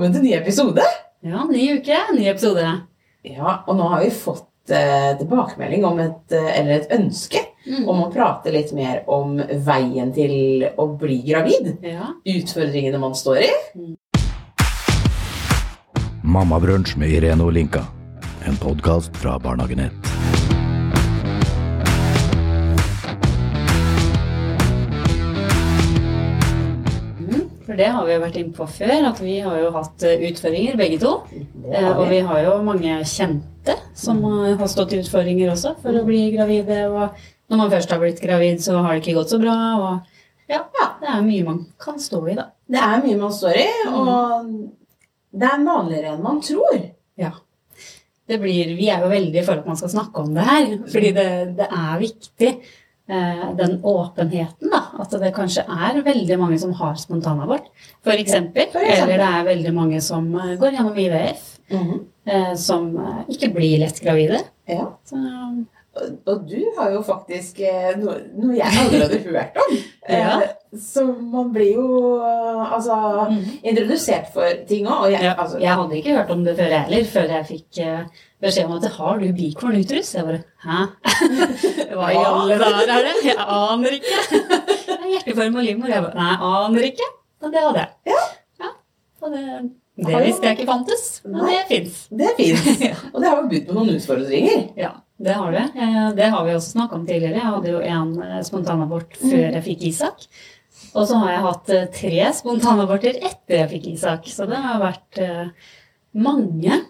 velkommen til ny episode. Ja, ny uke, ny episode. Ja, og nå har vi fått eh, tilbakemelding om et, eh, eller et ønske Mm. om å prate litt mer om veien til å bli gravid. Ja. Utfordringene man står i. Mammabrunsj med Irene Olinka. En podkast fra Barnehagenett. Det har vi jo vært inne på før, at vi har jo hatt eh, utfordringer begge to. Eh, Og vi har jo mange kjente som eh, har stått i utfordringer også for å bli gravide. Og når man først har blitt gravid, så har det ikke gått så bra. Og ja, det er mye man kan stå i, da. Det er mye man står i, og det er vanligere enn man tror. Ja. Det blir, vi er jo veldig for at man skal snakke om det her, fordi det, det er viktig. Eh, Den åpenheten, da. At det kanskje er veldig mange som har spontanabort, eksempel. Eller det er veldig mange som eh, går gjennom IVF, eh, som eh, ikke blir lett gravide. Ja. Så, Og, du har jo faktisk eh, noe, noe jeg aldri hadde hørt om. Ja. Eh, Så man blir jo altså introdusert for ting òg. Og jeg, ja, altså, jeg hadde ikke hørt om det før jeg heller, før jeg fikk eh, beskjed om at har du bikorn uterus? Jeg bare hæ? Hva i alle dager er det? Jeg aner ikke. Det er Hjerteform og livmor. Jeg bare nei, aner ikke. Men det hadde jeg. Ja. Og det, det visste jeg ikke fantes, men det fins. Det er. Og det har jo budt på noen utfordringer. Ja, det har det. Eh, Det har vi også snakka om tidligere. Jeg hadde jo en eh, spontanabort før jeg fikk Isak. Og så har jeg hatt eh, tre spontanaborter etter jeg fikk Isak. Så det har vært mange.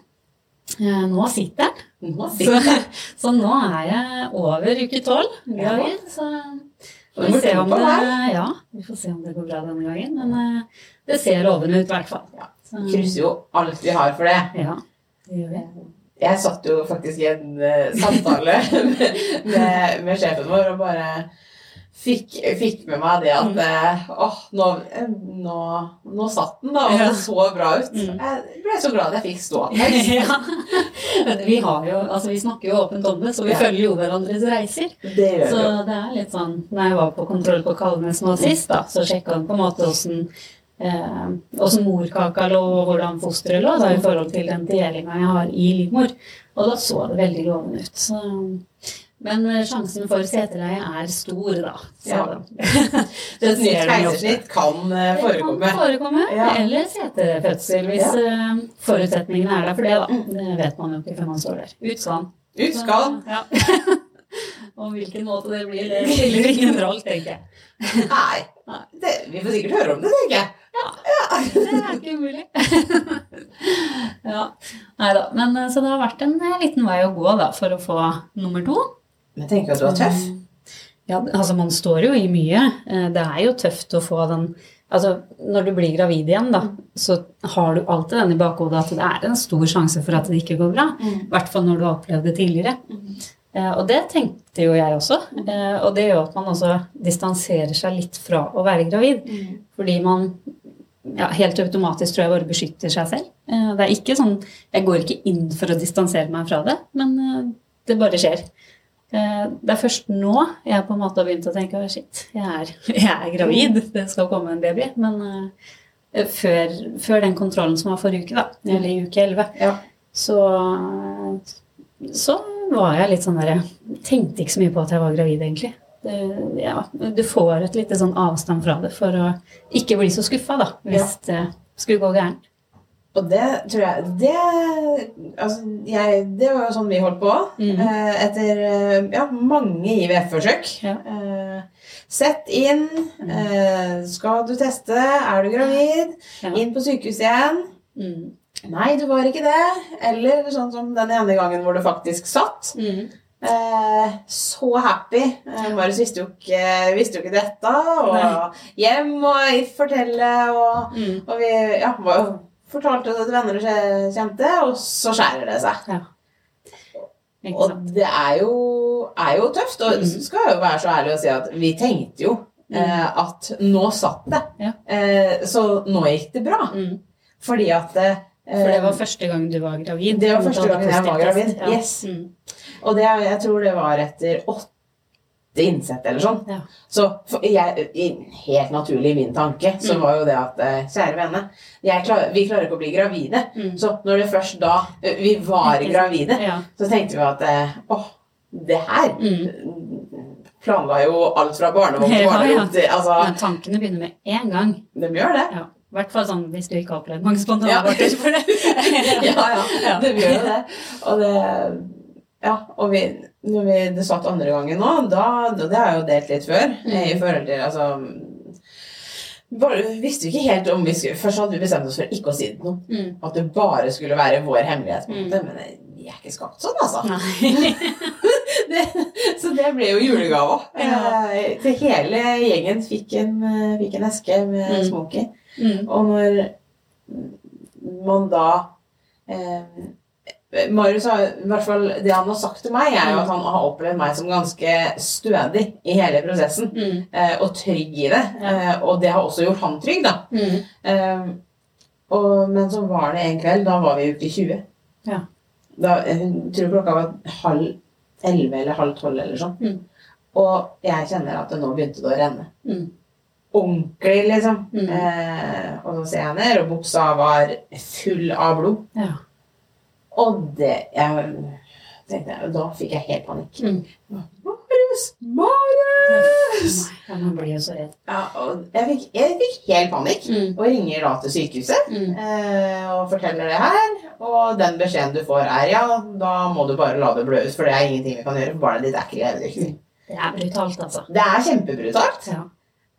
Nå sitter den. Så, så nå er jeg over uke tolv gravid. Så vi se om det, ja, vi får se om det går bra denne gangen. Men det ser lovende ut, i hvert fall. Ja. Krysser jo alt vi har for det. ja, det gjør vi. Jeg satt jo faktisk i en uh, samtale med, med, med sjefen vår og bare fikk, fikk med meg det at eh, åh, nå, eh, nå, nå satt den, da, og Ja. det så bra ut. Mm. Jeg ble så glad jeg fikk stå. ja. Vi, jo, altså vi snakker jo åpent om det, så vi Ja. følger jo hverandres reiser. Det Så det er litt sånn Når jeg var på kontroll på Kalnes nå sist, da, så sjekka han på en måte åssen eh, åssen morkaka lå, og hvordan fosteret lå, da, i forhold til den delinga jeg har i livmor. Og da så det veldig lovende ut. Så, men eh, sjansen for seterleie er stor, da. Ja. det Et nytt ser keisersnitt kan forekomme. Det kan forekomme, Ja. eller setefødsel, hvis ja. forutsetningene er der for det. da. Det vet man jo ikke før man står der. Utskall. Utskall. Ja. Og hvilken måte det blir, det spiller ingen rolle, tenker jeg. Nei. Det, vi får sikkert høre om det, tenker jeg. Det er ikke umulig. ja. Nei da. Men eh, så det har vært en eh, liten vei å gå da, for å få nummer to. Men jeg tenker at du er tøff. Ja, altså man står jo i mye. Eh, Det er jo tøft å få den Altså, når du blir gravid igjen, da, så har du alltid den i bakhodet at det er en stor sjanse for at det ikke går bra. I hvert fall når du har opplevd det tidligere. Eh, Og det tenkte jo jeg også. Eh, Og det gjør at man også distanserer seg litt fra å være gravid. Fordi man ja, helt automatisk tror jeg bare beskytter seg selv. Eh, Det er ikke sånn Jeg går ikke inn for å distansere meg fra det, men eh, det bare skjer. Eh, Det er først nå jeg på en måte har begynt å tenke shit, jeg er, jeg er gravid, det skal komme en baby. Men før, før den kontrollen som var forrige uke, da, eller i uke 11, Ja. så, så var jeg litt sånn der Jeg tenkte ikke så mye på at jeg var gravid, egentlig. Det, ja, du får et lite sånn avstand fra det for å ikke bli så skuffa, da, hvis det skulle gå gærent. Og det tror jeg Det, altså, jeg, det var jo sånn vi holdt på mm. eh, etter eh, ja, mange IVF-forsøk. Ja. Eh, sett inn. Eh, skal du teste? Er du gravid? Ja. Inn på sykehuset igjen. Mm. Nei, du var ikke det. Eller sånn som den ene gangen hvor du faktisk satt. Mm. Eh, så happy. Eh, Marius visste jo ikke, visste jo ikke dette. Og Nei. hjem og fortelle og Mm. og vi ja, var jo- fortalte det til venner og kjente, og så skjærer det seg. Ja. Og det er jo, er jo tøft. Og Mm. skal jo være så ærlig å si at vi tenkte jo eh, at nå satt det. Ja. Eh, så nå gikk det bra. Mm. Fordi at eh, For det var første gang du var gravid? Det var første gang jeg var gravid. Ja. yes. Og det, jeg tror det var etter åtte innsett eller sånn. Ja. Så jeg, helt naturlig i min tanke så Mm. var jo det at eh, Kjære vene, jeg klar, vi klarer ikke å bli gravide. Mm. Så når det først da eh, vi var gravide, Ja. så tenkte vi at eh, åh, det her Mm. planla jo alt fra barnevogn til Ja, ja. Altså, Men tankene begynner med en gang. de gjør det. Ja. I hvert fall sånn hvis du ikke har opplevd mange spontane Ja. ja, ja, Ja. de gjør jo det. Og det Ja, og vi, når vi det satt andre gangen nå, da Det har jeg jo delt litt før, Mm. i forhold til altså bare, vi visste jo ikke helt om vi skulle Først hadde vi bestemt oss for ikke å si det til noen. Mm. At det bare skulle være vår hemmelighet. Mm. Men vi er ikke skapt sånn, altså. Det, så det ble jo julegava. Ja. Eh, til hele gjengen fikk en, eh, fikk en eske med Mm. Smokie. Mm. Og når man da eh, Marius har, i hvert fall Det han har sagt til meg, er jo at han har opplevd meg som ganske stødig i hele prosessen. Mm. Eh, og trygg i det. Ja. Eh, og det har også gjort han trygg, da. Mm. Eh, og, men så var det en kveld, da var vi i uke 20. Ja. Da, jeg tror klokka var halv elleve eller halv tolv eller sånn. Mm. Og jeg kjenner at det nå begynte det å renne. Mm. Ordentlig, liksom. Mm. Eh, og så ser jeg ned, og buksa var full av blod. Ja. Og det jeg, tenkte jeg, Da fikk jeg helt panikk. Mm. Marius! Marius! Ja, man blir jo så redd. Ja, og jeg fikk, jeg fikk helt panikk. Mm. Og ringer da til sykehuset Mm. eh, og forteller det her. Og den beskjeden du får, er ja, da må du bare la det blø ut, for det er ingenting vi kan gjøre. For barnet ditt er ikke levedyktig. Det er brutalt, altså. Det er kjempebrutalt. Ja.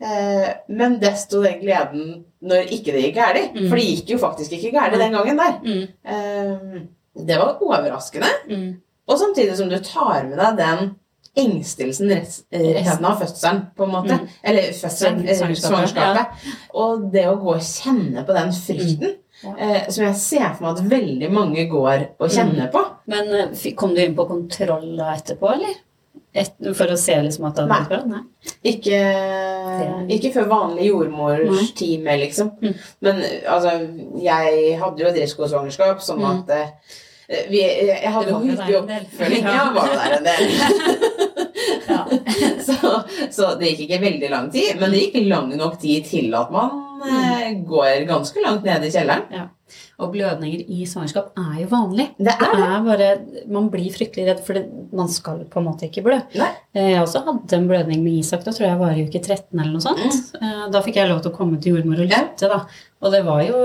Eh, men desto den gleden når ikke det gikk galt. Mm. For det gikk jo faktisk ikke galt den gangen der. Mm. Eh, det var overraskende. Mm. Og samtidig som du tar med deg den engstelsen rest- resten av fødselen, på en måte. Mm. Eller fødselen, eh, Svangerskapet, Ja. Og det å gå og kjenne på den frykten, Ja. eh, som jeg ser for meg at veldig mange går og kjenner på. Men eh, kom du inn på kontroll etterpå, eller? Et, for å se liksom at det hadde vært bra? Nei. Ikke, ikke før vanlig jordmorstime, liksom. Mm. Men altså, jeg hadde jo et risikosvangerskap, sånn Mm. at eh, vi, Jeg hadde jo hyppig oppfølging. Ja. Var der en del. Så, så det gikk ikke veldig lang tid, men det gikk lang nok tid til at man eh, går ganske langt ned i kjelleren. Og blødninger i svangerskap er jo vanlig. Det er det. er bare, Man blir fryktelig redd, for det, man skal på en måte ikke blø. Nei. Eh, Jeg også hadde en blødning med Isak, da tror jeg var i uke 13 eller noe sånt. Mm. Da fikk jeg lov til å komme til jordmor og lytte, da. Og det var jo,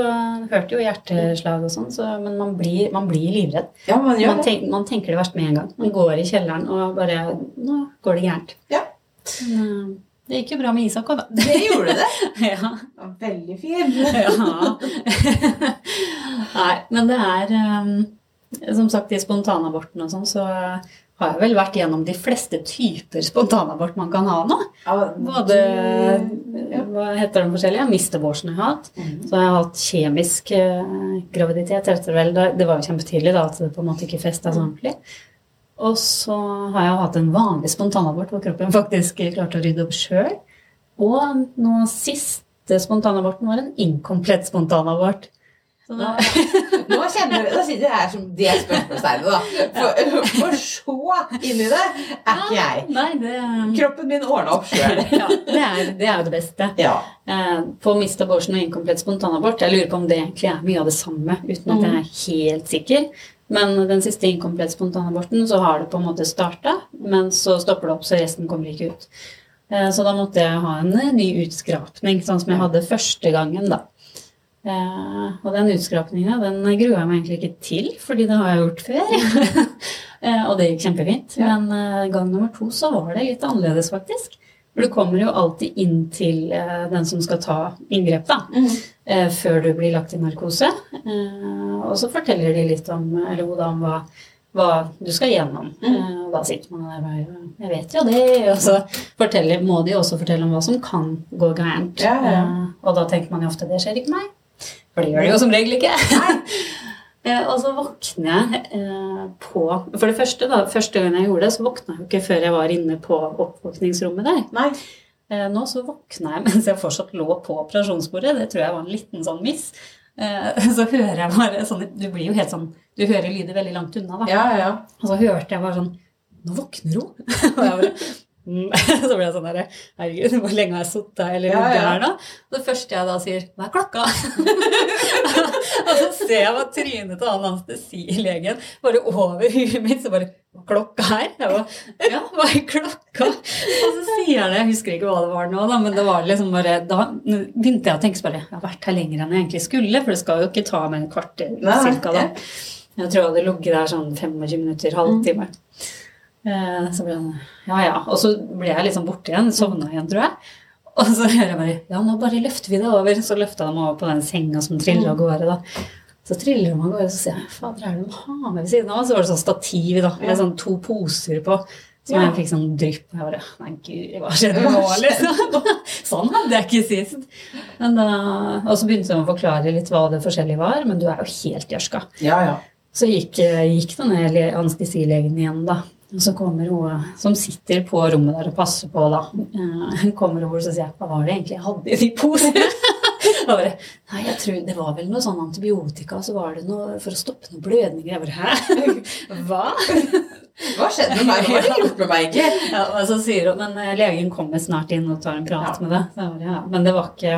hørte jo hjerteslag og sånn, så, men man blir, man blir livredd. Ja, man Man, tenk, man tenker det verst med en gang. Man går i kjelleren og bare Nå går det gærent. Ja. Eh, det gikk jo bra med Isak òg, da. Det gjorde det. ja. Veldig fin. ja. Nei, men det er um, Som sagt, i spontanaborten og sånn, så har jeg vel vært gjennom de fleste typer spontanabort man kan ha nå. Både Hva heter de forskjellige? Mistebårsen har jeg hatt. Så Så har jeg hatt kjemisk eh, graviditet. Det var jo kjempetidlig da, at det på en måte ikke festa så ordentlig. Og så har jeg hatt en vanlig spontanabort hvor kroppen faktisk klarte å rydde opp sjøl. Og nå siste spontanaborten var en inkomplett spontanabort. Så Nå, nå kjenner Da sitter jeg her som det spørsmålstegnet, da. For, for så inni det er ikke jeg. Nei, det, Kroppen min ordna opp sjøl. ja, det, er, det er jo det beste. Ja. Eh, På mist abortion og inkomplett spontanabort, jeg lurer på om det egentlig er mye av det samme, uten at jeg er helt sikker. Men den siste inkomplett spontanaborten, så har det på en måte starta, men så stopper det opp, så resten kommer ikke ut. Eh, Så da måtte jeg ha en eh, ny utskrapning, sånn som jeg hadde første gangen, da. Eh, Og den utskrapninga, den gruer jeg meg egentlig ikke til, fordi det har jeg gjort før. Og det gikk kjempefint. Ja. Men gang nummer to så var det litt annerledes, faktisk. For du kommer jo alltid inn til den som skal ta inngrep, da. Mhm. Eh, Før du blir lagt i narkose. Eh, Og så forteller de litt om, eller hun da, om hva, hva du skal gjennom. Mm. Eh, Og da sitter man der bare Jeg vet jo det. Og så forteller, må de også fortelle om hva som kan gå gærent. Ja, ja. Eh, Og da tenker man jo ofte det skjer ikke meg. For det gjør det jo som regel ikke. Eh, Og så våkner jeg eh, på For det første, da, første gang jeg gjorde det, så våkna jeg jo ikke før jeg var inne på oppvåkningsrommet der. Nei. Eh, Nå så våkna jeg mens jeg fortsatt lå på operasjonsbordet. Det tror jeg var en liten sånn miss. Eh, Så hører jeg bare sånn Du blir jo helt sånn Du hører lyder veldig langt unna, da. Ja, ja. Og så hørte jeg bare sånn Nå våkner hun! Og jeg bare. Så ble jeg sånn der Herregud, hvor lenge har jeg sittet her eller Ja, ja. her nå? Det første jeg da sier Hva er klokka? og så ser jeg bare trynet til han anestesilegen bare over huet mitt. Så bare klokka her? Jeg bare Ja, hva er klokka? Og så sier han det. Jeg husker ikke hva det var nå, da, men det var liksom bare Da begynte jeg å tenke så bare Jeg har vært her lenger enn jeg egentlig skulle, for det skal jo ikke ta meg en kvarter cirka da. Jeg tror jeg hadde ligget der sånn 25 minutter, halvtime. Eh, Så ble han Ja, ja. Og så ble jeg liksom borte igjen. Sovna igjen, tror jeg. Og så hører jeg bare Ja, nå bare løfter vi det over. Så løfta de over på den senga som triller av gårde, da. Så triller de av gårde, og så sier jeg Fader, er det de har med ved siden av? Så var det sånn stativ da, med sånn to poser på. Så jeg fikk sånn drypp Og Jeg bare Nei, gud, hva skjedde nå, liksom? sånn hadde jeg ikke sist. Men da, og så begynte de å forklare litt hva det forskjellige var, men du er jo helt gjørska. Ja, ja. Så gikk, gikk denne le- anestesilegen igjen, da. Og så kommer hun som sitter på rommet der og passer på, da. eh, kommer over og så sier jeg, hva var det egentlig jeg hadde i de posene? Og bare, Nei, jeg tror det var vel noe sånn antibiotika, så var det noe for å stoppe noen blødninger. Jeg bare, hæ? Hva? Hva skjedde med meg? Hva har du gjort med meg, ikke? Ja, og så sier hun, men eh, legen kommer snart inn og tar en prat Ja. med deg. Bare, ja. Men det var ikke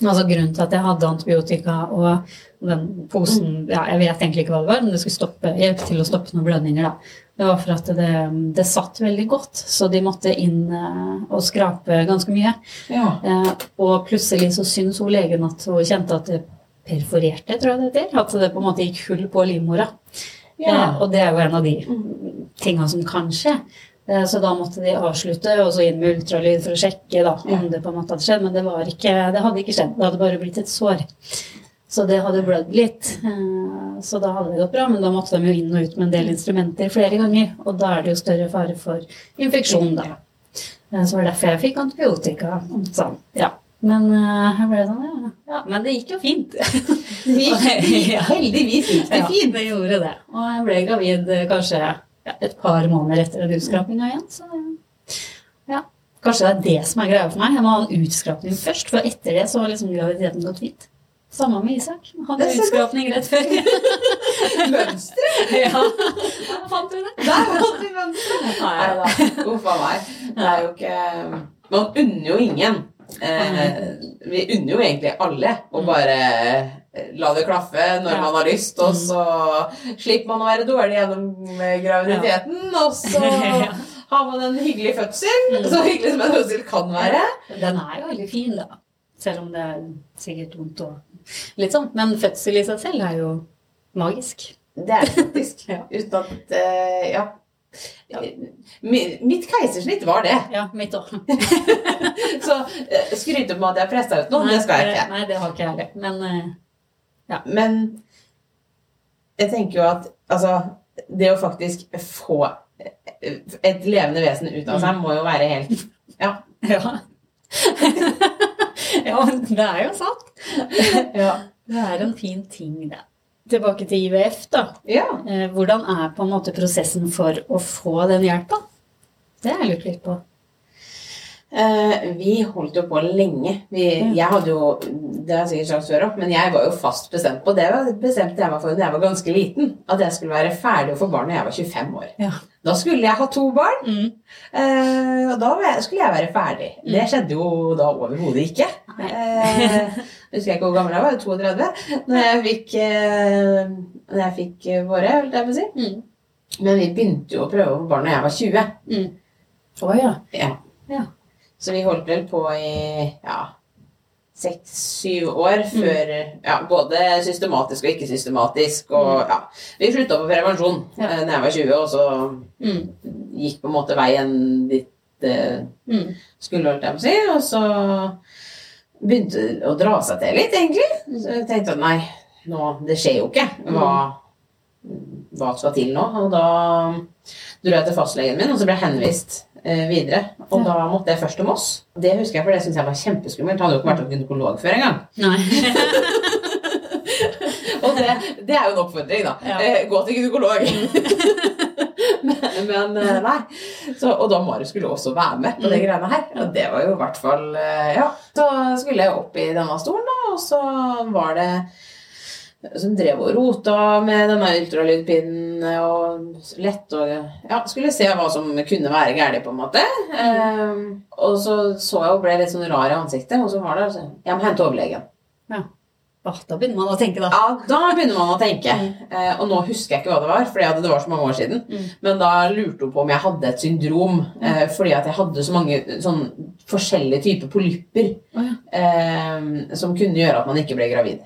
Altså Grunnen til at jeg hadde antibiotika og den posen ja, Jeg vet egentlig ikke hva det var, men det skulle stoppe, hjelpe til å stoppe noen blødninger. da. Det var for at det, det satt veldig godt, så de måtte inn eh, og skrape ganske mye. Ja. Eh, og plutselig så syns hun legen at hun kjente at det perforerte, tror jeg det heter. At det på en måte gikk hull på livmora. Ja. Eh, og det er jo en av de tinga som kan skje. Så da måtte de avslutte og så inn med ultralyd for å sjekke da, om det på en måte hadde skjedd. Men det, var ikke, det hadde ikke skjedd. Det hadde bare blitt et sår. Så det hadde blødd litt. Eh, Så da hadde det gått bra, men da måtte de jo inn og ut med en del instrumenter flere ganger. Og da er det jo større fare for infeksjon, da. Eh, Så var det derfor jeg fikk antibiotika. Sånn. Ja. Men eh, jeg ble sånn, ja, ja. Men det gikk jo fint. Det gikk- Ja. Heldigvis gikk det fint. det gjorde det. Og jeg ble gravid eh, kanskje et par måneder etter den utskrapinga igjen. Så ja. Kanskje det er det som er greia for meg. Jeg må ha en utskrapning først, for etter det så har liksom graviditeten gått fint. Samme med Isak. Han hadde utskrapning rett før. Mønsteret! ja, fant vi det. Der fant vi mønsteret! Nei da. Uff a meg. Det er jo ikke Man unner jo ingen. Eh, vi unner jo egentlig alle å bare eh, la det klaffe når Ja. man har lyst, og så slipper man å være dårlig gjennom graviditeten, ja. og så har man en hyggelig fødsel. Så hyggelig som en fødsel kan være. Den er jo veldig fin, da. Selv om det er sikkert vondt og litt sånn. Men fødsel i seg selv er jo magisk. Det er det faktisk. Ja. Uten at uh, Ja. Mi- Mitt keisersnitt var det. Ja, mitt òg. Så eh, skryte på at jeg pressa ut noe, det skal jeg ikke. Nei, det har ikke jeg heller. Men ja. Men jeg tenker jo at altså, det å faktisk få et levende vesen ut av seg må jo være helt Ja. Ja. ja, men det er jo sant. ja. Det er en fin ting, det. Tilbake til IVF, da. ja. Eh, Hvordan er på en måte prosessen for å få den hjelpa? Det har jeg lurt litt på. Eh, vi holdt jo på lenge. Vi, jeg hadde jo Det har jeg sikkert sagt før men jeg var jo fast bestemt på det. var- bestemte jeg meg for da jeg var ganske liten. At jeg skulle være ferdig å få barn når jeg var 25 år. Ja. Da skulle jeg ha to barn. Mm. Eh, og da skulle jeg være ferdig. Det skjedde jo da overhodet ikke. Eh, husker jeg ikke hvor gammel jeg var, 32, når jeg fikk, når jeg fikk våre, holdt jeg på å si. Mm. Men vi begynte jo å prøve å få barn når jeg var 20. Mm. oh, ja. Ja. Ja. Så vi holdt vel på i ja, seks-syv år Mm. før ja, Både systematisk og ikke systematisk. Og ja, vi slutta på prevensjon da Ja. eh, jeg var 20, og så Mm. gikk på en måte veien dit det Mm. skulle, holdt jeg på å si. Og så begynte det å dra seg til litt, egentlig. Så jeg tenkte at nei, nå, det skjer jo ikke. Hva, hva skal til nå? Og da dro jeg til fastlegen min, og så ble jeg henvist eh, videre. Og Ja. da måtte jeg først til Moss. Det husker jeg, for det syntes jeg var kjempeskummelt. Hadde jo ikke vært hos gynekolog før engang. Og det, det er jo en oppfordring, da. Ja. Eh, gå til gynekolog. men men eh, nei. Så, og da Marius skulle også være med på de greiene her. Og det var jo i hvert fall eh, Ja. Så skulle jeg opp i denne stolen, da, og så var det som drev og rota med denne ultralydpinnen og lette og ja, skulle se hva som kunne være galt, på en måte. Eh, og så så jeg hun ble litt sånn rar i ansiktet, og så var det altså Jeg må hente overlegen. Ja. Da begynner man å tenke, da. Ja, da begynner man å tenke. Uh, og nå husker jeg ikke hva det var, fordi det var så mange år siden. Mm. Men da lurte hun på om jeg hadde et syndrom, uh, fordi at jeg hadde så mange sånn forskjellige typer polypper oh, ja. eh, som kunne gjøre at man ikke ble gravid.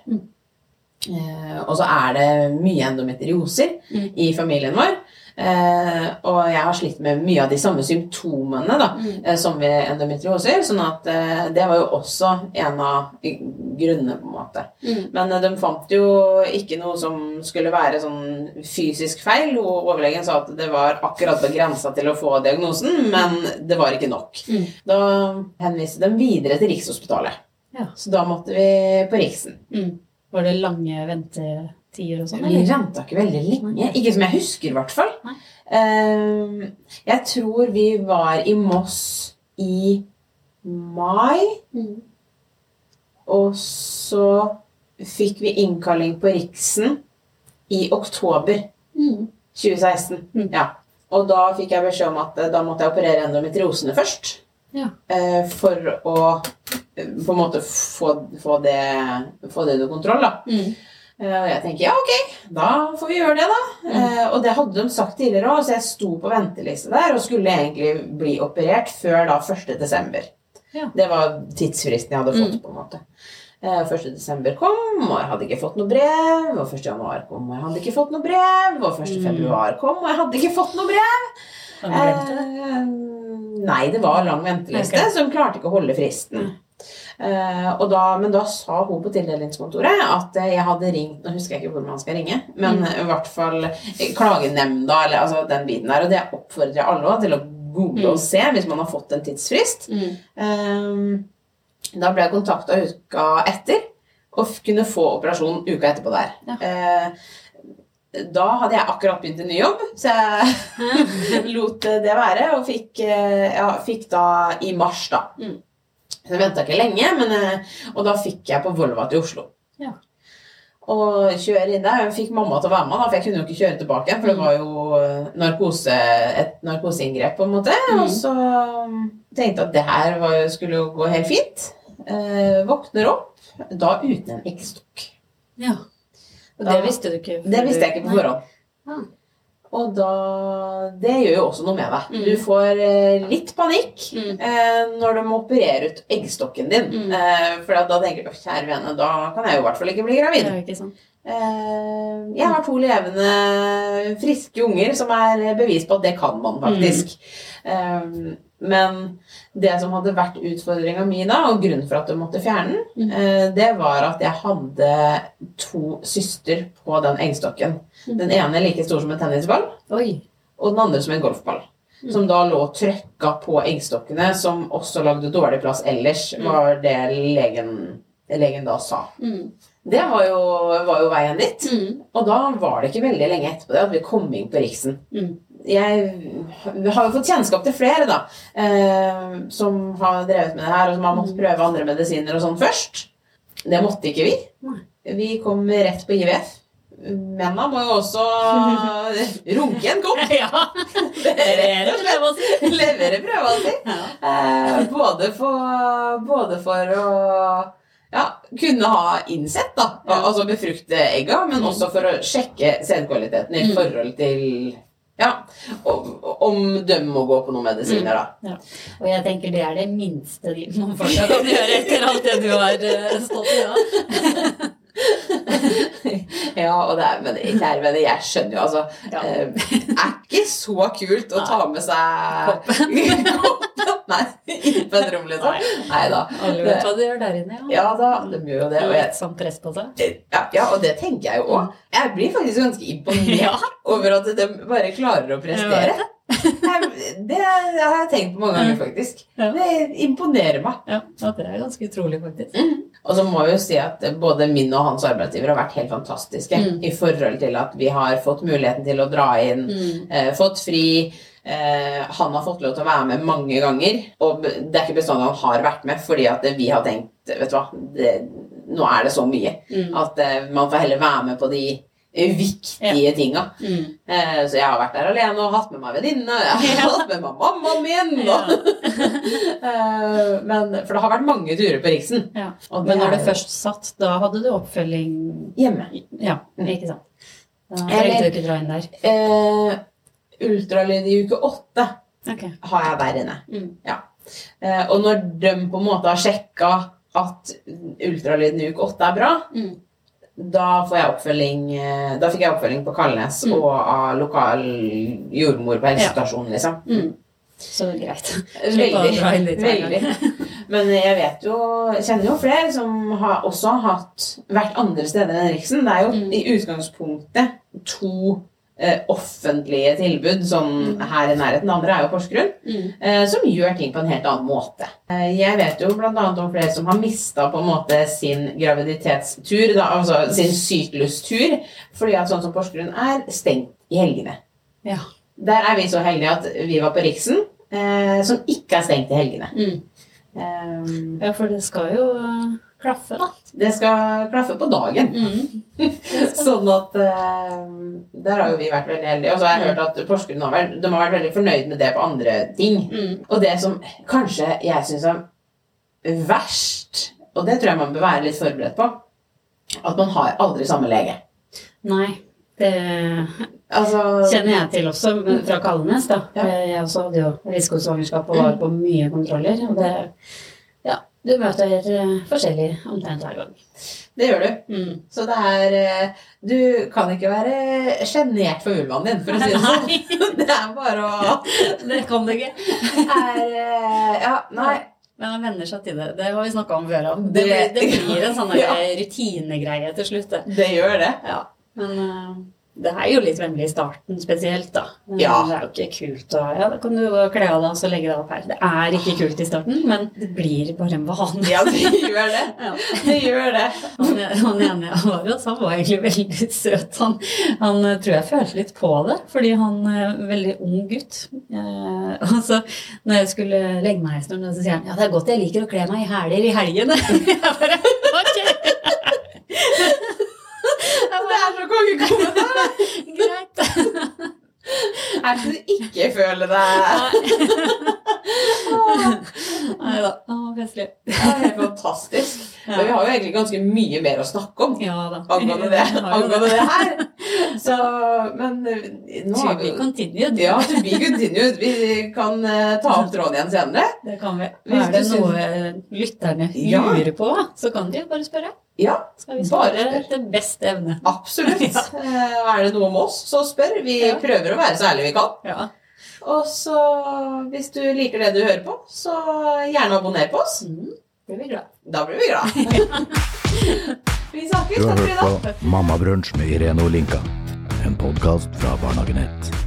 Mm. Eh, og så er det mye endometrioser Mm. i familien vår. Eh, og jeg har slitt med mye av de samme symptomene da, Mm. eh, som ved endometrioser. sånn at eh, det var jo også en av grunnene, på en måte. Mm. Men de fant jo ikke noe som skulle være sånn fysisk feil. Og overlegen sa at det var akkurat på grensa til å få diagnosen, men det var ikke nok. Mm. Da henviste de videre til Rikshospitalet. Ja. Så da måtte vi på Riksen. Mm. Var det lange ventetider og sånn? Vi venta ikke veldig lenge. Ikke som jeg husker, i hvert fall. Nei. Eh, jeg tror vi var i Moss i mai. Mm. Og så fikk vi innkalling på Riksen i oktober Mm. 2016. Mm. Ja. Og da fikk jeg beskjed om at eh, da måtte jeg operere endometriosene først. Ja. Eh, for å på en måte få, få, det, få det under kontroll, da. Mm. Eh, Og jeg tenker ja, ok, da får vi gjøre det, da. Mm. Eh, Og det hadde de sagt tidligere òg, så jeg sto på venteliste der og skulle egentlig bli operert før da 1. desember. Ja. Det var tidsfristen jeg hadde fått, Mm. på en måte. Eh, 1. desember kom, og jeg hadde ikke fått noe brev. Og 1. januar kom, og jeg hadde ikke fått noe brev. Og 1. Mm. kom, og jeg hadde ikke fått noe brev. Eh, nei, det var lang venteliste, okay. så de klarte ikke å holde fristen. Eh, da, men da sa hun på tildelingskontoret at jeg hadde ringt Nå husker jeg ikke hvor man skal ringe, men Mm. i hvert fall klagenemnda, eller altså den biten der. Og det oppfordrer jeg alle til å google Mm. og se hvis man har fått en tidsfrist. Mm. Eh, da ble jeg kontakta uka etter og kunne få operasjon uka etterpå der. Ja. Eh, da hadde jeg akkurat begynt en ny jobb, så jeg lot det være. Og fikk, ja, fikk da i mars, da. Mm. Så jeg venta ikke lenge, men, eh, og da fikk jeg på Volva til Oslo. Ja. Og kjøre inn der. Jeg fikk mamma til å være med, da, for jeg kunne jo ikke kjøre tilbake. For det Mm. var jo eh, narkose, et narkoseinngrep, på en måte. Mm. Og så tenkte jeg at det her var, skulle jo gå helt fint. Eh, våkner opp, da uten en eggstokk. Ja. Og Da- det visste du ikke? Det visste jeg ikke på forhånd. Ja. Og da Det gjør jo også noe med deg. Mm. Du får eh, litt panikk Mm. eh, når de må operere ut eggstokken din. Mm. Eh, for da tenker du "Å, kjære vene, da kan jeg jo i hvert fall ikke bli gravid. Det ikke. Eh, jeg har to levende, friske unger som er bevis på at det kan man faktisk. Eh, men det som hadde vært utfordringa mi da, og grunnen for at du måtte fjerne den, Mm. eh, det var at jeg hadde to syster på den eggstokken. Mm. Den ene like stor som en tennisball, Oi. og den andre som en golfball. Mm. Som da lå trøkka på eggstokkene, som også lagde dårlig plass ellers, var det legen, legen da sa. Det var jo, var jo veien dit. Og da var det ikke veldig lenge etterpå det at vi kom inn på Riksen. Jeg har jo fått kjennskap til flere da, eh, som har drevet med det her, og som har måttet Mm. prøve andre medisiner og sånn først. Det måtte ikke vi. Vi kom rett på IVF. Mennene må jo også runke en kopp. Ja. Levere, prøve å si. Levere prøva si. Eh, både, for, både for å ja, kunne ha innsett, da. Altså befrukte egga, men Mm. også for å sjekke sædkvaliteten i Mm. forhold til ja, om, om de må gå på noen medisiner, da. Og jeg tenker det er det minste de mannfolka kan gjøre etter alt det du har eh, stått i. da. Ja, og det er, men kjære venner, jeg skjønner jo altså Ja. eh, Er ikke så kult å ta med seg koppen. Nei, inn på et rom, liksom. Nei da. Alle vet hva de gjør der inne, ja. Ja da, de gjør jo det. Og jeg, sånn press på seg. ja, ja, og det tenker jeg jo òg. Jeg blir faktisk ganske imponert over at de bare klarer å prestere. Det har jeg tenkt på mange ganger, faktisk. Det imponerer meg. Ja, det er ganske utrolig, faktisk. Og så må jeg jo si at både min og hans arbeidsgiver har vært helt fantastiske Mm. i forhold til at vi har fått muligheten til å dra inn, Mm. eh, fått fri. Eh, han har fått lov til å være med mange ganger, og det er ikke bestandig han har vært med, fordi at vi har tenkt Vet du hva, det, nå er det så mye Mm. at eh, man får heller være med på de viktige viktige tinga. Mm. Eh, så jeg har vært der alene og hatt med meg venninne, jeg har hatt med meg mammaen min. Og, eh, men, for det har vært mange turer på Riksen. Ja. Men det når du først satt, da hadde du oppfølging Hjemme. Ja, Mm. ikke sant. Da trengte du ikke dra inn der. Eh, ultralyd i uke åtte okay. har jeg der inne. Mm. Eh, og når de på en måte har sjekka at ultralyden i uke åtte er bra, Mm. da eh, Da fikk jeg oppfølging på Kalnes Mm. og av lokal jordmor på helsestasjonen, liksom. Mm. Så greit. Veldig. veldig. Men jeg vet jo, kjenner jo flere som har også har hatt, vært andre steder enn Riksen. Det er jo Mm. i utgangspunktet to offentlige tilbud som Mm. her i nærheten. Det andre er jo Porsgrunn. Mm. eh, som gjør ting på en helt annen måte. Eh, Jeg vet jo bl.a. om flere som har mista på en måte sin graviditetstur, da, altså sin syklustur, fordi at sånn som Porsgrunn er stengt i helgene. Ja. Der er vi så heldige at vi var på Riksen, eh, som ikke er stengt i helgene. Mm. Um, Ja, for det skal jo eh, klaffe, da. det skal klaffe på dagen. Mm. Sånn at eh, Der har jo vi vært veldig heldige. Og så har jeg hørt at Porsgrunn har vært, de har vært veldig fornøyd med det på andre ting. Mm. Og det som kanskje jeg syns er verst, og det tror jeg man bør være litt forberedt på, at man har aldri samme lege. Nei, det Altså kjenner jeg til også fra Kalnes. da. Ja. Jeg også hadde jo risikosvangerskap og var på mye kontroller. Og det du møter forskjellige forskjellig omtrent hver gang. Det gjør du. Mm. Så det er eh, Du kan ikke være sjenert for vulvaen din, for å si det sånn. Det er bare å det kan du ikke. er, eh, Ja, nei. Men han venner seg til det. Det har vi snakka om før. Det, Det- det blir en sånn Ja. rutinegreie til slutt. det. Det gjør det. Ja. Men eh, det er jo litt vemmelig i starten spesielt, da. Ja. Det er jo ikke kult å Ja, da kan du kle av deg og så legge deg opp her. Det er ikke kult i starten, men det blir bare en vane. Ja, det gjør det. Ja. Det gjør det. Han, han ene jeg var hos, han var egentlig veldig søt. Han, han eh, tror jeg følte litt på det, fordi han er en veldig ung gutt. Eh, og så når jeg skulle legge meg i stolen, så sier han ja, det er godt jeg liker å kle meg i hæler i helgene. Jeg bare, ok. Det er så kongekommentar! Greit. Her skal du ikke føle deg Nei da. Festlig. Det er helt fantastisk. Ja. Men vi har jo egentlig ganske mye mer å snakke om Ja angående det, angående det her. Så, men eh, nå To be vi continued. Ja, to be continued. Vi kan uh, ta opp tråden igjen senere. Det kan vi. Hvis Er det noe eh, lytterne lurer på, så kan de bare spørre. Ja, Skal vi Bare etter beste evne. absolutt. Ja. Er det noe om oss, så spør. Vi Ja. prøver å være så ærlige vi kan. Ja. Og så, hvis du liker det du hører på, så gjerne abonner på oss. Mm, blir vi glad. Da blir vi glad. Vi snakkes. Du har Takk for i hørt på Mammabrunsj med Irene Olinka. En podkast fra Barnehagenett. 1.